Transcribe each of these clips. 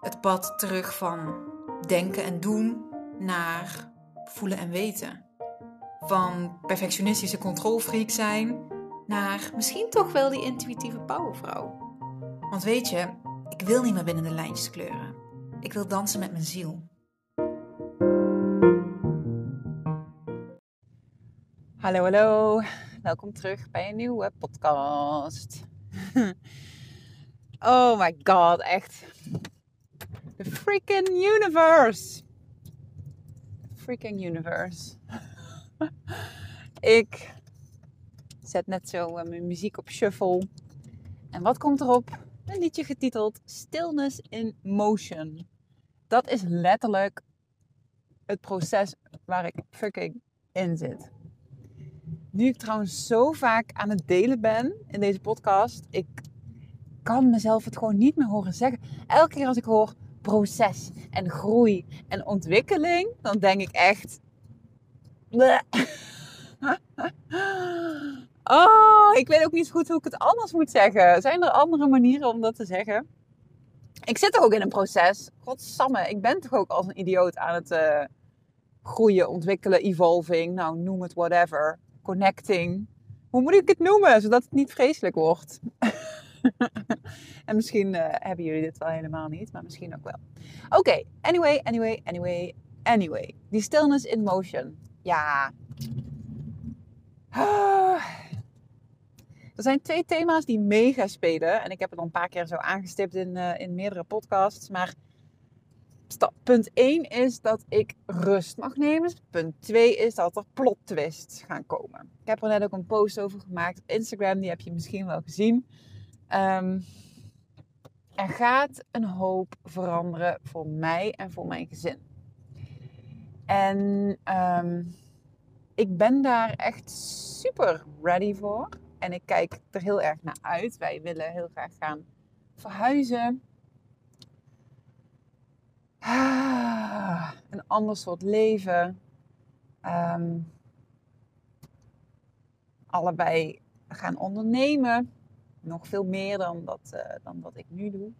Het pad terug van denken en doen naar voelen en weten. Van perfectionistische controlfreak zijn naar misschien toch wel die intuïtieve powervrouw. Want weet je, ik wil niet meer binnen de lijntjes kleuren. Ik wil dansen met mijn ziel. Hallo, hallo. Welkom terug bij een nieuwe podcast. oh my god, echt. The freaking universe. Freaking universe. Ik zet net zo eh, mijn muziek op shuffle. En wat komt erop? Een liedje getiteld Stillness in Motion. Dat is letterlijk het proces waar ik fucking in zit. Nu ik trouwens zo vaak aan het delen ben in deze podcast, ik kan mezelf het gewoon niet meer horen zeggen. Elke keer als ik hoor proces en groei en ontwikkeling, dan denk ik echt. Oh, ik weet ook niet goed hoe ik het anders moet zeggen. Zijn er andere manieren om dat te zeggen? Ik zit toch ook in een proces. Godsamme, ik ben toch ook als een idioot aan het uh, groeien, ontwikkelen, evolving. Nou, noem het whatever. Connecting. Hoe moet ik het noemen, zodat het niet vreselijk wordt? en misschien uh, hebben jullie dit wel helemaal niet, maar misschien ook wel. Oké, anyway, anyway, anyway, anyway. Die stillness in motion. Ja. Er zijn twee thema's die mega spelen. En ik heb het al een paar keer zo aangestipt in, uh, in meerdere podcasts. Maar stap, punt 1 is dat ik rust mag nemen. Punt 2 is dat er plot twists gaan komen. Ik heb er net ook een post over gemaakt op Instagram. Die heb je misschien wel gezien. Um, er gaat een hoop veranderen voor mij en voor mijn gezin. En um, ik ben daar echt super ready voor. En ik kijk er heel erg naar uit. Wij willen heel graag gaan verhuizen. Ah, een ander soort leven. Um, allebei gaan ondernemen. Nog veel meer dan dat, uh, dan dat ik nu doe.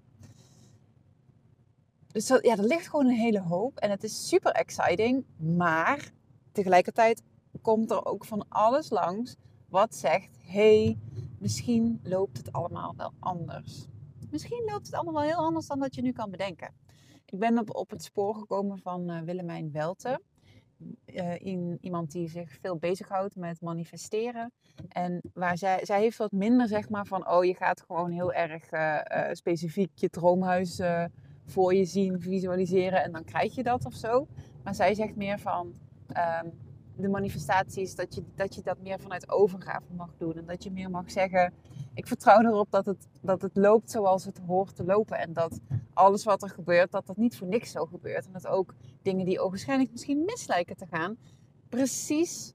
Dus ja, er ligt gewoon een hele hoop. En het is super exciting. Maar tegelijkertijd komt er ook van alles langs wat zegt: hey, misschien loopt het allemaal wel anders. Misschien loopt het allemaal heel anders dan dat je nu kan bedenken. Ik ben op, op het spoor gekomen van uh, Willemijn Welte. Uh, in, iemand die zich veel bezighoudt met manifesteren. En waar zij, zij heeft wat minder zeg maar van, oh je gaat gewoon heel erg uh, specifiek je droomhuis voor je zien, visualiseren en dan krijg je dat of zo. Maar zij zegt meer van, um, de manifestaties, dat je, dat je dat meer vanuit overgave mag doen. En dat je meer mag zeggen, ik vertrouw erop dat het, dat het loopt zoals het hoort te lopen. En dat alles wat er gebeurt, dat dat niet voor niks zo gebeurt. En dat ook dingen die waarschijnlijk misschien mis lijken te gaan, precies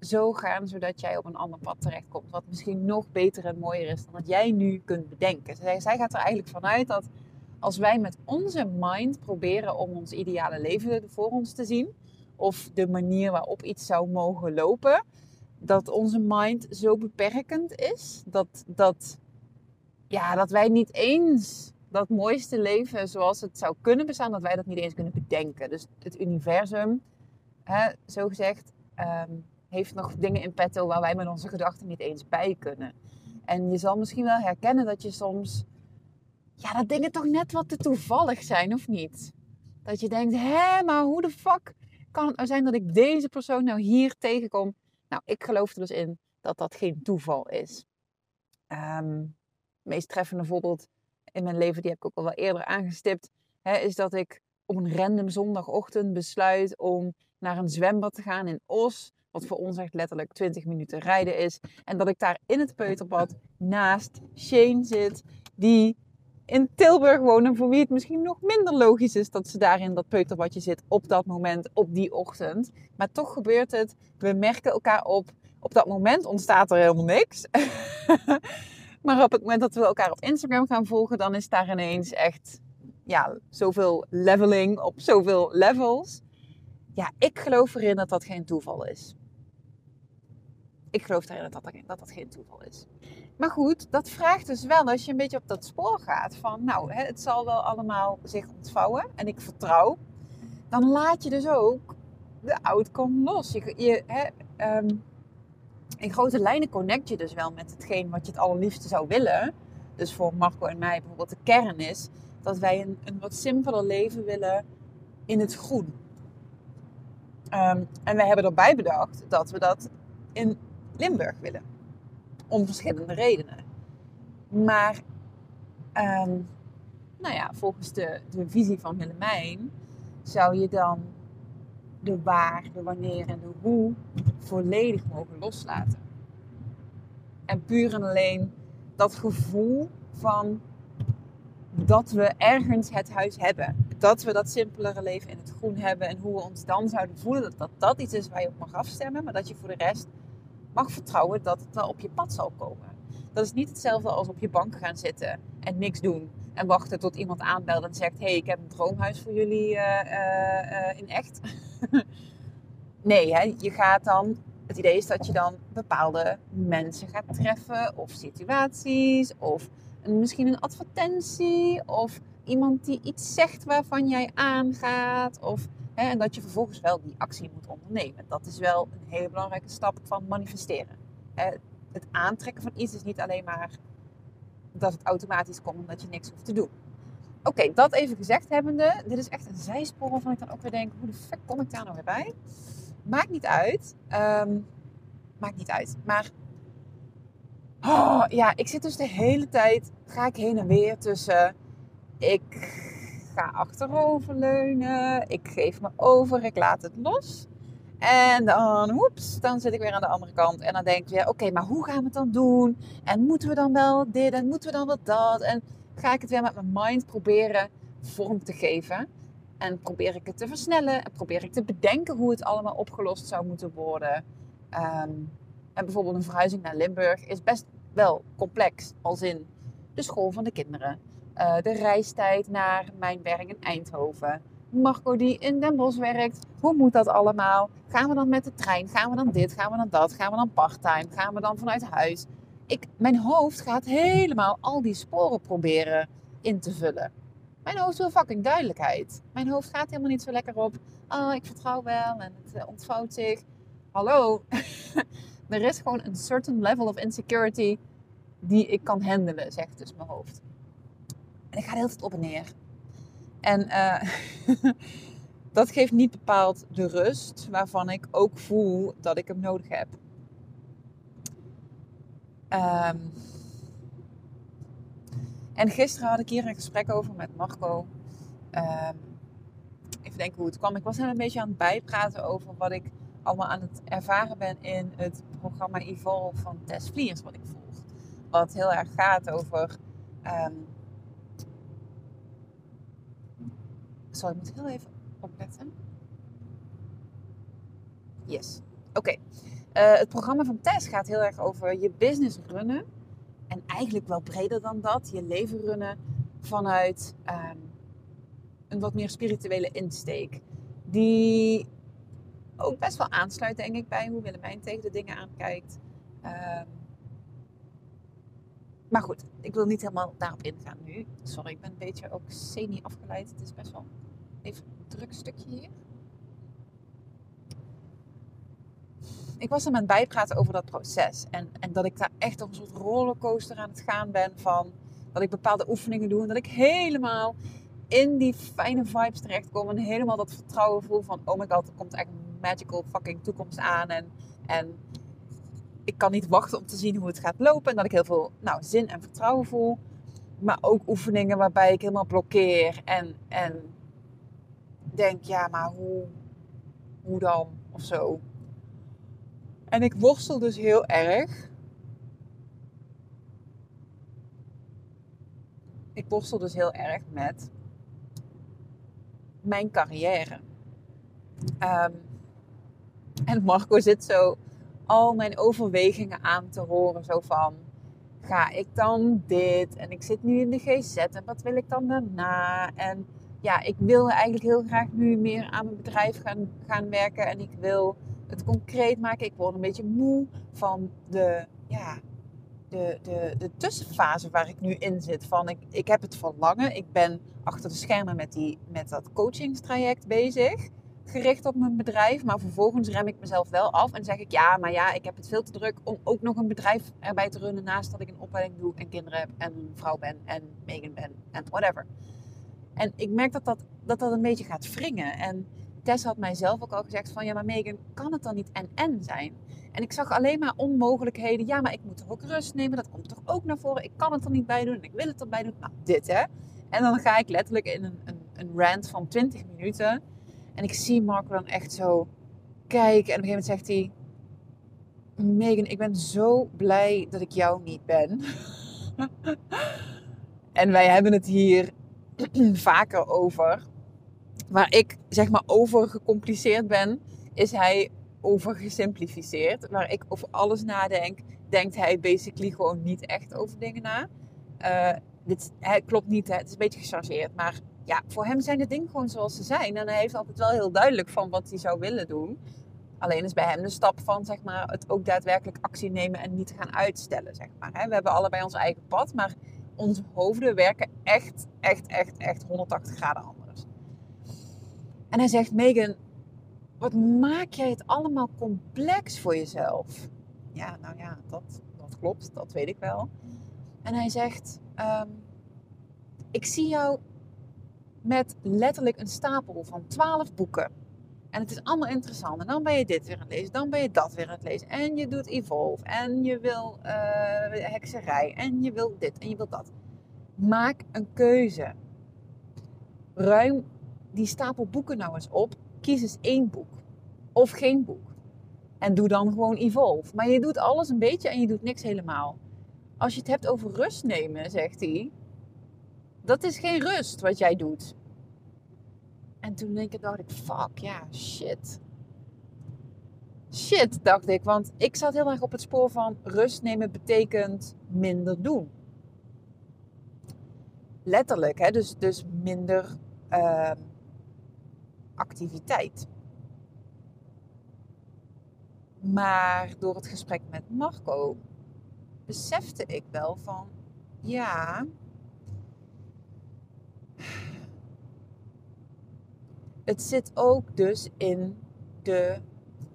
zo gaan, zodat jij op een ander pad terechtkomt. Wat misschien nog beter en mooier is dan wat jij nu kunt bedenken. Zij gaat er eigenlijk vanuit dat als wij met onze mind proberen om ons ideale leven voor ons te zien, of de manier waarop iets zou mogen lopen, dat onze mind zo beperkend is dat, dat, ja, dat wij niet eens dat mooiste leven zoals het zou kunnen bestaan, dat wij dat niet eens kunnen bedenken. Dus het universum, hè, zo gezegd, um, heeft nog dingen in petto waar wij met onze gedachten niet eens bij kunnen. En je zal misschien wel herkennen dat je soms, ja, dat dingen toch net wat te toevallig zijn, of niet? Dat je denkt, hé, maar hoe de fuck kan het nou zijn dat ik deze persoon nou hier tegenkom? Nou, ik geloof er dus in dat dat geen toeval is. Um, het meest treffende voorbeeld in mijn leven, die heb ik ook al wel eerder aangestipt, hè, is dat ik op een random zondagochtend besluit om naar een zwembad te gaan in Os. Wat voor ons echt letterlijk 20 minuten rijden is. En dat ik daar in het peuterbad naast Shane zit, die in Tilburg wonen, voor wie het misschien nog minder logisch is dat ze daar in dat peuterbadje zit op dat moment, op die ochtend. Maar toch gebeurt het. We merken elkaar op. Op dat moment ontstaat er helemaal niks. maar op het moment dat we elkaar op Instagram gaan volgen, dan is daar ineens echt ja, zoveel leveling op zoveel levels. Ja, ik geloof erin dat dat geen toeval is. Ik geloof erin dat dat, dat, geen toeval is. Maar goed, dat vraagt dus wel als je een beetje op dat spoor gaat van, nou, het zal wel allemaal zich ontvouwen en ik vertrouw. Dan laat je dus ook de outcome los. Je, hè, ehm, in grote lijnen connect je dus wel met hetgeen wat je het allerliefste zou willen. Dus voor Marco en mij bijvoorbeeld de kern is dat wij een, een wat simpeler leven willen in het groen. Ehm, en wij hebben erbij bedacht dat we dat in Limburg willen. Om verschillende redenen. Maar, ehm, nou ja, volgens de, de visie van Willemijn zou je dan de waar, de wanneer en de hoe volledig mogen loslaten. En puur en alleen dat gevoel van dat we ergens het huis hebben. Dat we dat simpelere leven in het groen hebben. En hoe we ons dan zouden voelen. Dat dat, dat iets is waar je op mag afstemmen. Maar dat je voor de rest mag vertrouwen dat het wel op je pad zal komen. Dat is niet hetzelfde als op je bank gaan zitten en niks doen. En wachten tot iemand aanbelt en zegt: hey, ik heb een droomhuis voor jullie uh, in echt. nee, hè, je gaat dan. Het idee is dat je dan bepaalde mensen gaat treffen, of situaties, of misschien een advertentie, of iemand die iets zegt waarvan jij aangaat, of en dat je vervolgens wel die actie moet ondernemen. Dat is wel een hele belangrijke stap van manifesteren. Het aantrekken van iets is niet alleen maar dat het automatisch komt omdat je niks hoeft te doen. Oké, dat even gezegd hebbende. Dit is echt een zijspoor waarvan ik dan ook weer denk, hoe de fuck kom ik daar nou weer bij? Maakt niet uit. Um, maakt niet uit. Maar oh, ja, ik zit dus de hele tijd, ga ik heen en weer tussen, ik ga achteroverleunen, ik geef me over, ik laat het los. En dan, hoeps, dan zit ik weer aan de andere kant. En dan denk weer, oké, maar hoe gaan we het dan doen? En moeten we dan wel dit en moeten we dan wel dat? En ga ik het weer met mijn mind proberen vorm te geven. En probeer ik het te versnellen. En probeer ik te bedenken hoe het allemaal opgelost zou moeten worden. Ehm, en bijvoorbeeld een verhuizing naar Limburg is best wel complex. Als in de school van de kinderen. Uh, de reistijd naar mijn werk in Eindhoven. Marco die in Den Bosch werkt. Hoe moet dat allemaal? Gaan we dan met de trein? Gaan we dan dit? Gaan we dan dat? Gaan we dan parttime? Gaan we dan vanuit huis? Ik, mijn hoofd gaat helemaal al die sporen proberen in te vullen. Mijn hoofd wil fucking duidelijkheid. Mijn hoofd gaat helemaal niet zo lekker op. Oh, ik vertrouw wel en het uh, ontvouwt zich. Hallo. er is gewoon een certain level of insecurity die ik kan handelen, zegt dus mijn hoofd. En ik ga de hele op en neer. En uh, dat geeft niet bepaald de rust waarvan ik ook voel dat ik hem nodig heb. Um, en gisteren had ik hier een gesprek over met Marco. Um, even denken hoe het kwam. Ik was hem een beetje aan het bijpraten over wat ik allemaal aan het ervaren ben in het programma Evolve van Tess Vliers, wat ik volg. Wat heel erg gaat over um, Sorry, ik moet heel even opletten. Yes. Oké. Eh, het programma van Tess gaat heel erg over je business runnen. En eigenlijk wel breder dan dat. Je leven runnen vanuit um, een wat meer spirituele insteek. Die ook best wel aansluit, denk ik, bij hoe Willemijn tegen de dingen aankijkt. Um, maar goed, ik wil niet helemaal daarop ingaan nu. Sorry, ik ben een beetje ook semi-afgeleid. Het is best wel even een druk stukje hier. Ik was er met bijpraten over dat proces. En, en dat ik daar echt op een soort rollercoaster aan het gaan ben van... Dat ik bepaalde oefeningen doe en dat ik helemaal in die fijne vibes terechtkom. En helemaal dat vertrouwen voel van... Oh my god, er komt echt een magical fucking toekomst aan. En, en ik kan niet wachten om te zien hoe het gaat lopen. En dat ik heel veel nou, zin en vertrouwen voel. Maar ook oefeningen waarbij ik helemaal blokkeer. En, en denk, ja, maar hoe, hoe dan? Of zo. En ik worstel dus heel erg ik borstel dus heel erg met mijn carrière. Ehm, en Marco zit zo al mijn overwegingen aan te horen. Zo van, ga ik dan dit? En ik zit nu in de GZ en wat wil ik dan daarna? En ja, ik wil eigenlijk heel graag nu meer aan mijn bedrijf gaan, gaan werken. En ik wil het concreet maken. Ik word een beetje moe van de, ja, de, de, de tussenfase waar ik nu in zit. Van ik, ik heb het verlangen. Ik ben achter de schermen met, die, met dat coachingstraject bezig. Gericht op mijn bedrijf. Maar vervolgens rem ik mezelf wel af. En zeg ik ja, maar ja, ik heb het veel te druk om ook nog een bedrijf erbij te runnen. Naast dat ik een opleiding doe en kinderen heb en een vrouw ben en Megan ben en whatever. En ik merk dat dat, dat, dat een beetje gaat wringen. En Tess had mij zelf ook al gezegd van ja, maar Megan, kan het dan niet en-en zijn? En ik zag alleen maar onmogelijkheden. Ja, maar ik moet toch ook rust nemen. Dat komt toch ook naar voren. Ik kan het er niet bij doen en ik wil het erbij doen. Nou, dit hè. En dan ga ik letterlijk in een, een, een rant van 20 minuten. En ik zie Marco dan echt zo kijken. En op een gegeven moment zegt hij... Megan, ik ben zo blij dat ik jou niet ben. en wij hebben het hier vaker over. Waar ik zeg maar over gecompliceerd ben, is hij over gesimplificeerd. Waar ik over alles nadenk, denkt hij basically gewoon niet echt over dingen na. Uh, dit hij, klopt niet, hè? het is een beetje gechargeerd. Maar ja, voor hem zijn de dingen gewoon zoals ze zijn. En hij heeft altijd wel heel duidelijk van wat hij zou willen doen. Alleen is bij hem de stap van zeg maar, het ook daadwerkelijk actie nemen en niet gaan uitstellen. Zeg maar. We hebben allebei ons eigen pad, maar onze hoofden werken echt, echt, echt, echt 180 graden anders. En hij zegt, Megan, wat maak jij het allemaal complex voor jezelf? Ja, nou ja, dat, dat klopt, dat weet ik wel. En hij zegt, um, ik zie jou met letterlijk een stapel van 12 boeken. En het is allemaal interessant. En dan ben je dit weer aan het lezen, dan ben je dat weer aan het lezen. En je doet Evolve, en je wil uh, hekserij, en je wil dit, en je wil dat. Maak een keuze. Ruim die stapel boeken nou eens op. Kies eens één boek. Of geen boek. En doe dan gewoon Evolve. Maar je doet alles een beetje en je doet niks helemaal. Als je het hebt over rust nemen, zegt hij. Dat is geen rust wat jij doet. En toen denk ik, dacht ik, fuck, ja, shit. Shit, dacht ik. Want ik zat heel erg op het spoor van rust nemen betekent minder doen. Letterlijk, hè? Dus, dus minder uh, activiteit. Maar door het gesprek met Marco besefte ik wel van ja. Het zit ook dus in de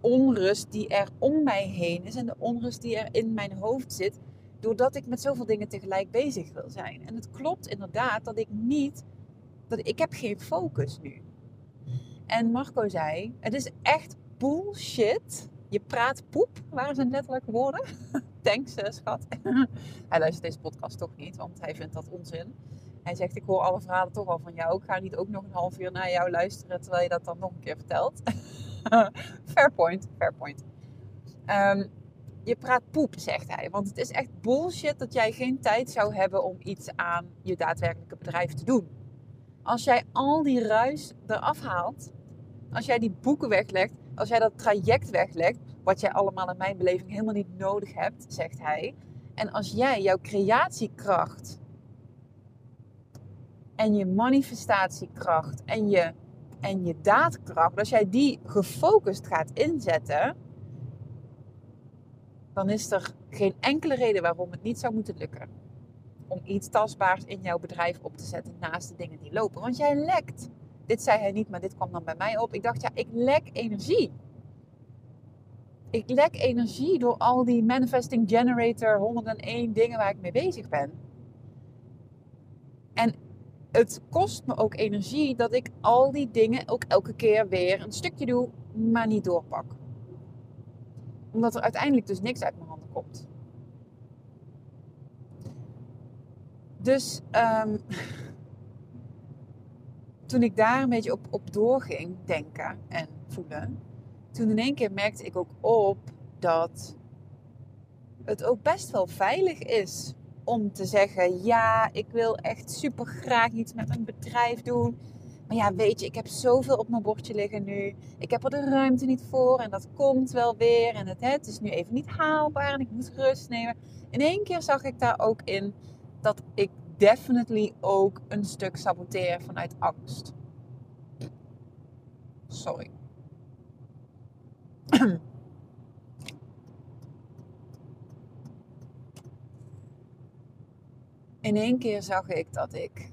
onrust die er om mij heen is en de onrust die er in mijn hoofd zit, doordat ik met zoveel dingen tegelijk bezig wil zijn. En het klopt inderdaad dat ik niet, dat ik heb geen focus nu. En Marco zei: Het is echt bullshit. Je praat poep, waren zijn letterlijke woorden. Thanks, uh, schat. hij luistert deze podcast toch niet, want hij vindt dat onzin. Hij zegt: Ik hoor alle verhalen toch al van jou. Ik ga niet ook nog een half uur naar jou luisteren terwijl je dat dan nog een keer vertelt. fair point, fair point. Um, je praat poep, zegt hij. Want het is echt bullshit dat jij geen tijd zou hebben om iets aan je daadwerkelijke bedrijf te doen. Als jij al die ruis eraf haalt, als jij die boeken weglegt, als jij dat traject weglegt, wat jij allemaal in mijn beleving helemaal niet nodig hebt, zegt hij. En als jij jouw creatiekracht en je manifestatiekracht en je, en je daadkracht, als jij die gefocust gaat inzetten, dan is er geen enkele reden waarom het niet zou moeten lukken. Om iets tastbaars in jouw bedrijf op te zetten naast de dingen die lopen. Want jij lekt. Dit zei hij niet, maar dit kwam dan bij mij op. Ik dacht, ja, ik lek energie. Ik lek energie door al die manifesting generator 101 dingen waar ik mee bezig ben. Het kost me ook energie dat ik al die dingen ook elke keer weer een stukje doe, maar niet doorpak. Omdat er uiteindelijk dus niks uit mijn handen komt. Dus um, toen ik daar een beetje op, op doorging denken en voelen, toen in één keer merkte ik ook op dat het ook best wel veilig is om te zeggen: ja, ik wil echt super graag iets met mijn bedrijf doen. Maar ja, weet je, ik heb zoveel op mijn bordje liggen nu. Ik heb er de ruimte niet voor en dat komt wel weer. En het, het is nu even niet haalbaar en ik moet rust nemen. In één keer zag ik daar ook in dat ik definitely ook een stuk saboteer vanuit angst. Sorry. In één keer zag ik dat ik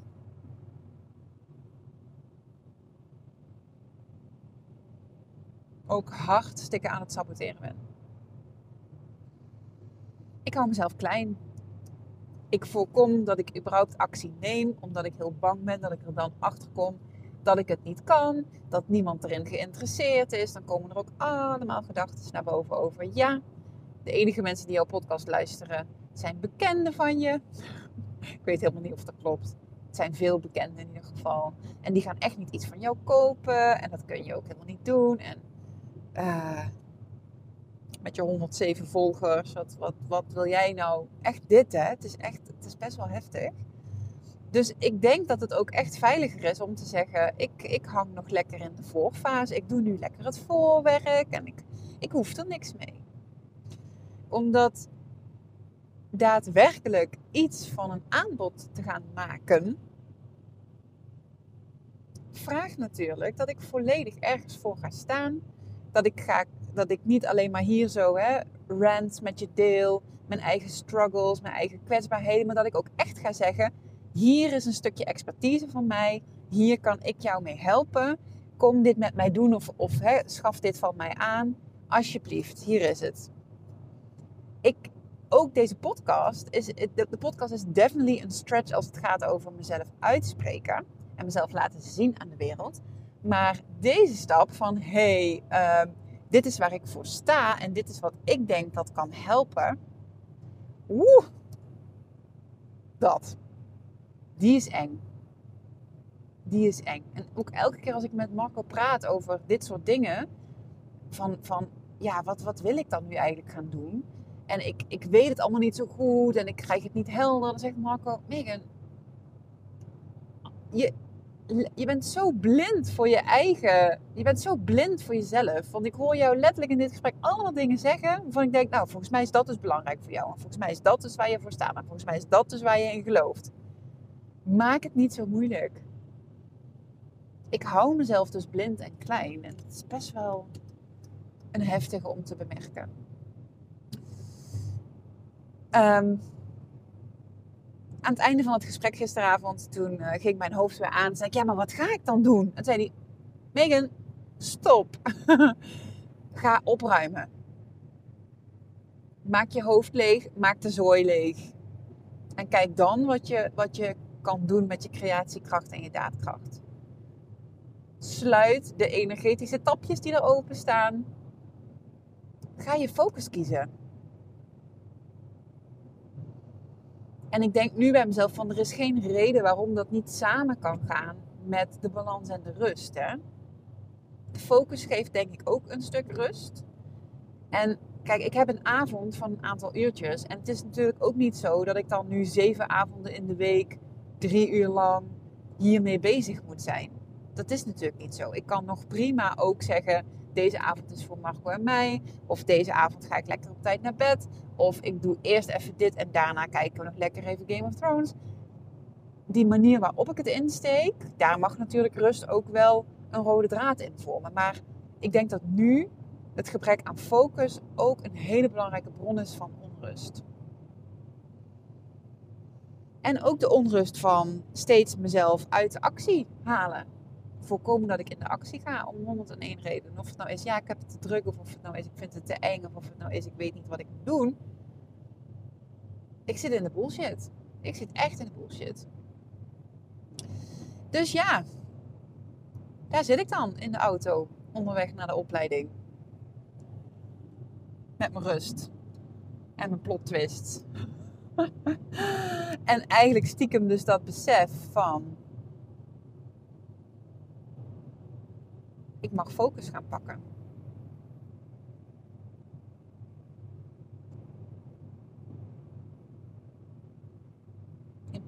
ook hartstikke aan het saboteren ben. Ik hou mezelf klein. Ik voorkom dat ik überhaupt actie neem, omdat ik heel bang ben dat ik er dan achter kom dat ik het niet kan, dat niemand erin geïnteresseerd is. Dan komen er ook allemaal gedachten naar boven over ja. De enige mensen die jouw podcast luisteren zijn bekenden van je. Ik weet helemaal niet of dat klopt. Het zijn veel bekenden in ieder geval. En die gaan echt niet iets van jou kopen. En dat kun je ook helemaal niet doen. En uh, met je 107 volgers, wat, wat, wat wil jij nou? Echt dit, hè? Het is echt, het is best wel heftig. Dus ik denk dat het ook echt veiliger is om te zeggen: ik, ik hang nog lekker in de voorfase. Ik doe nu lekker het voorwerk en ik, ik hoef er niks mee. Omdat daadwerkelijk iets van een aanbod te gaan maken, vraagt natuurlijk dat ik volledig ergens voor ga staan. Dat ik, ga, dat ik niet alleen maar hier zo hè, rant met je deel, mijn eigen struggles, mijn eigen kwetsbaarheden, maar dat ik ook echt ga zeggen hier is een stukje expertise van mij. Hier kan ik jou mee helpen. Kom dit met mij doen of, of hè, schaf dit van mij aan. Alsjeblieft, hier is het. Ik, ook deze podcast is, de, podcast is definitely een stretch als het gaat over mezelf uitspreken en mezelf laten zien aan de wereld. Maar deze stap van hey, uh, dit is waar ik voor sta en dit is wat ik denk dat kan helpen. Oeh, dat die is eng. Die is eng. En ook elke keer als ik met Marco praat over dit soort dingen, van, van ja, wat, wat wil ik dan nu eigenlijk gaan doen? En ik, ik weet het allemaal niet zo goed en ik krijg het niet helder. Dan zegt Marco, Megan, je, je bent zo blind voor je eigen. Je bent zo blind voor jezelf. Want ik hoor jou letterlijk in dit gesprek allemaal dingen zeggen. Waarvan ik denk, nou, volgens mij is dat dus belangrijk voor jou. En volgens mij is dat dus waar je voor staat. En volgens mij is dat dus waar je in gelooft. Maak het niet zo moeilijk. Ik hou mezelf dus blind en klein. En het is best wel een heftige om te bemerken. Ehm, aan het einde van het gesprek gisteravond, toen uh, ging mijn hoofd weer aan. Zei ik, ja, maar wat ga ik dan doen? En zei hij, Megan, stop. ga opruimen. Maak je hoofd leeg, maak de zooi leeg. En kijk dan wat je, wat je kan doen met je creatiekracht en je daadkracht. Sluit de energetische tapjes die er open staan. Ga je focus kiezen. En ik denk nu bij mezelf van er is geen reden waarom dat niet samen kan gaan met de balans en de rust. Hè? De focus geeft denk ik ook een stuk rust. En kijk, ik heb een avond van een aantal uurtjes. En het is natuurlijk ook niet zo dat ik dan nu zeven avonden in de week drie uur lang hiermee bezig moet zijn. Dat is natuurlijk niet zo. Ik kan nog prima ook zeggen: deze avond is voor Marco en mij. Of deze avond ga ik lekker op tijd naar bed. Of ik doe eerst even dit en daarna kijken we nog lekker even Game of Thrones. Die manier waarop ik het insteek, daar mag natuurlijk rust ook wel een rode draad in vormen. Maar ik denk dat nu het gebrek aan focus ook een hele belangrijke bron is van onrust. En ook de onrust van steeds mezelf uit de actie halen. Voorkomen dat ik in de actie ga om 101 redenen. Of het nou is, ja, ik heb het te druk. Of of het nou is, ik vind het te eng. Of of het nou is, ik weet niet wat ik moet doen. Ik zit in de bullshit. Ik zit echt in de bullshit. Dus ja, daar zit ik dan in de auto onderweg naar de opleiding. Met mijn rust. En mijn plot twist. en eigenlijk stiekem dus dat besef van... Ik mag focus gaan pakken.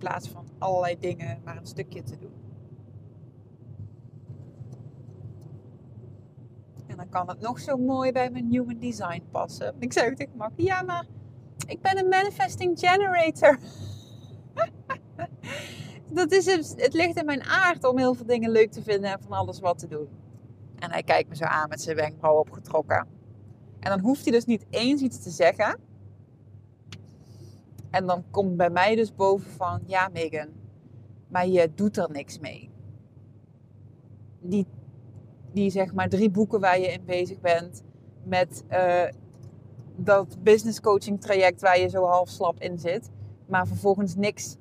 plaats van allerlei dingen maar een stukje te doen. En dan kan het nog zo mooi bij mijn human design passen. Ik zei tegen Mark, ja maar ik ben een manifesting generator. dat is het, het ligt in mijn aard om heel veel dingen leuk te vinden en van alles wat te doen. En hij kijkt me zo aan met zijn wenkbrauw opgetrokken. En dan hoeft hij dus niet eens iets te zeggen. En dan komt bij mij dus boven van, ja Megan, maar je doet er niks mee. Die, die zeg maar drie boeken waar je in bezig bent, met uh, dat business coaching traject waar je zo half slap in zit, maar vervolgens niks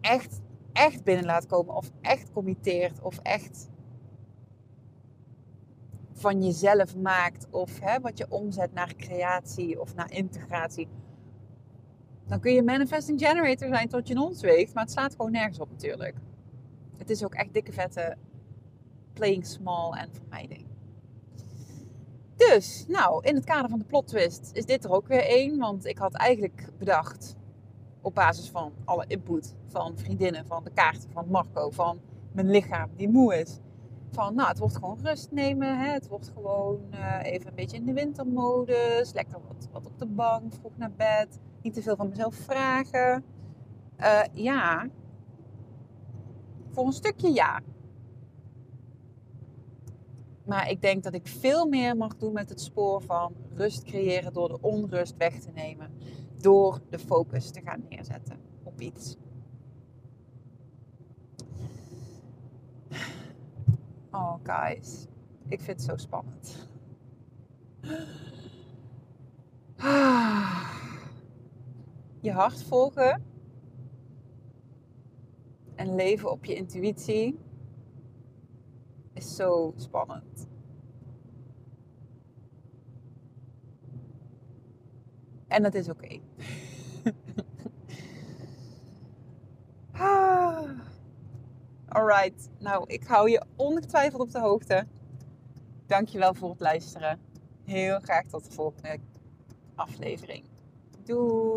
echt, echt binnen laat komen of echt committeert of echt van jezelf maakt of hè, wat je omzet naar creatie of naar integratie. Dan kun je manifesting generator zijn tot je ons weegt, maar het slaat gewoon nergens op natuurlijk. Het is ook echt dikke vette playing small en vermijding. Dus, nou, in het kader van de plot twist is dit er ook weer één. Want ik had eigenlijk bedacht, op basis van alle input van vriendinnen, van de kaarten van Marco, van mijn lichaam die moe is. Van, nou, het wordt gewoon rust nemen. Hè? Het wordt gewoon uh, even een beetje in de wintermodus. Lekker wat, wat op de bank, vroeg naar bed. Niet te veel van mezelf vragen. Uh, ja. Voor een stukje ja. Maar ik denk dat ik veel meer mag doen met het spoor van rust creëren door de onrust weg te nemen. Door de focus te gaan neerzetten op iets. Oh, guys. Ik vind het zo spannend. Je hart volgen. En leven op je intuïtie is zo spannend. En dat is oké. ah. Alright, nou ik hou je ongetwijfeld op de hoogte. Dankjewel voor het luisteren. Heel graag tot de volgende aflevering. Doei!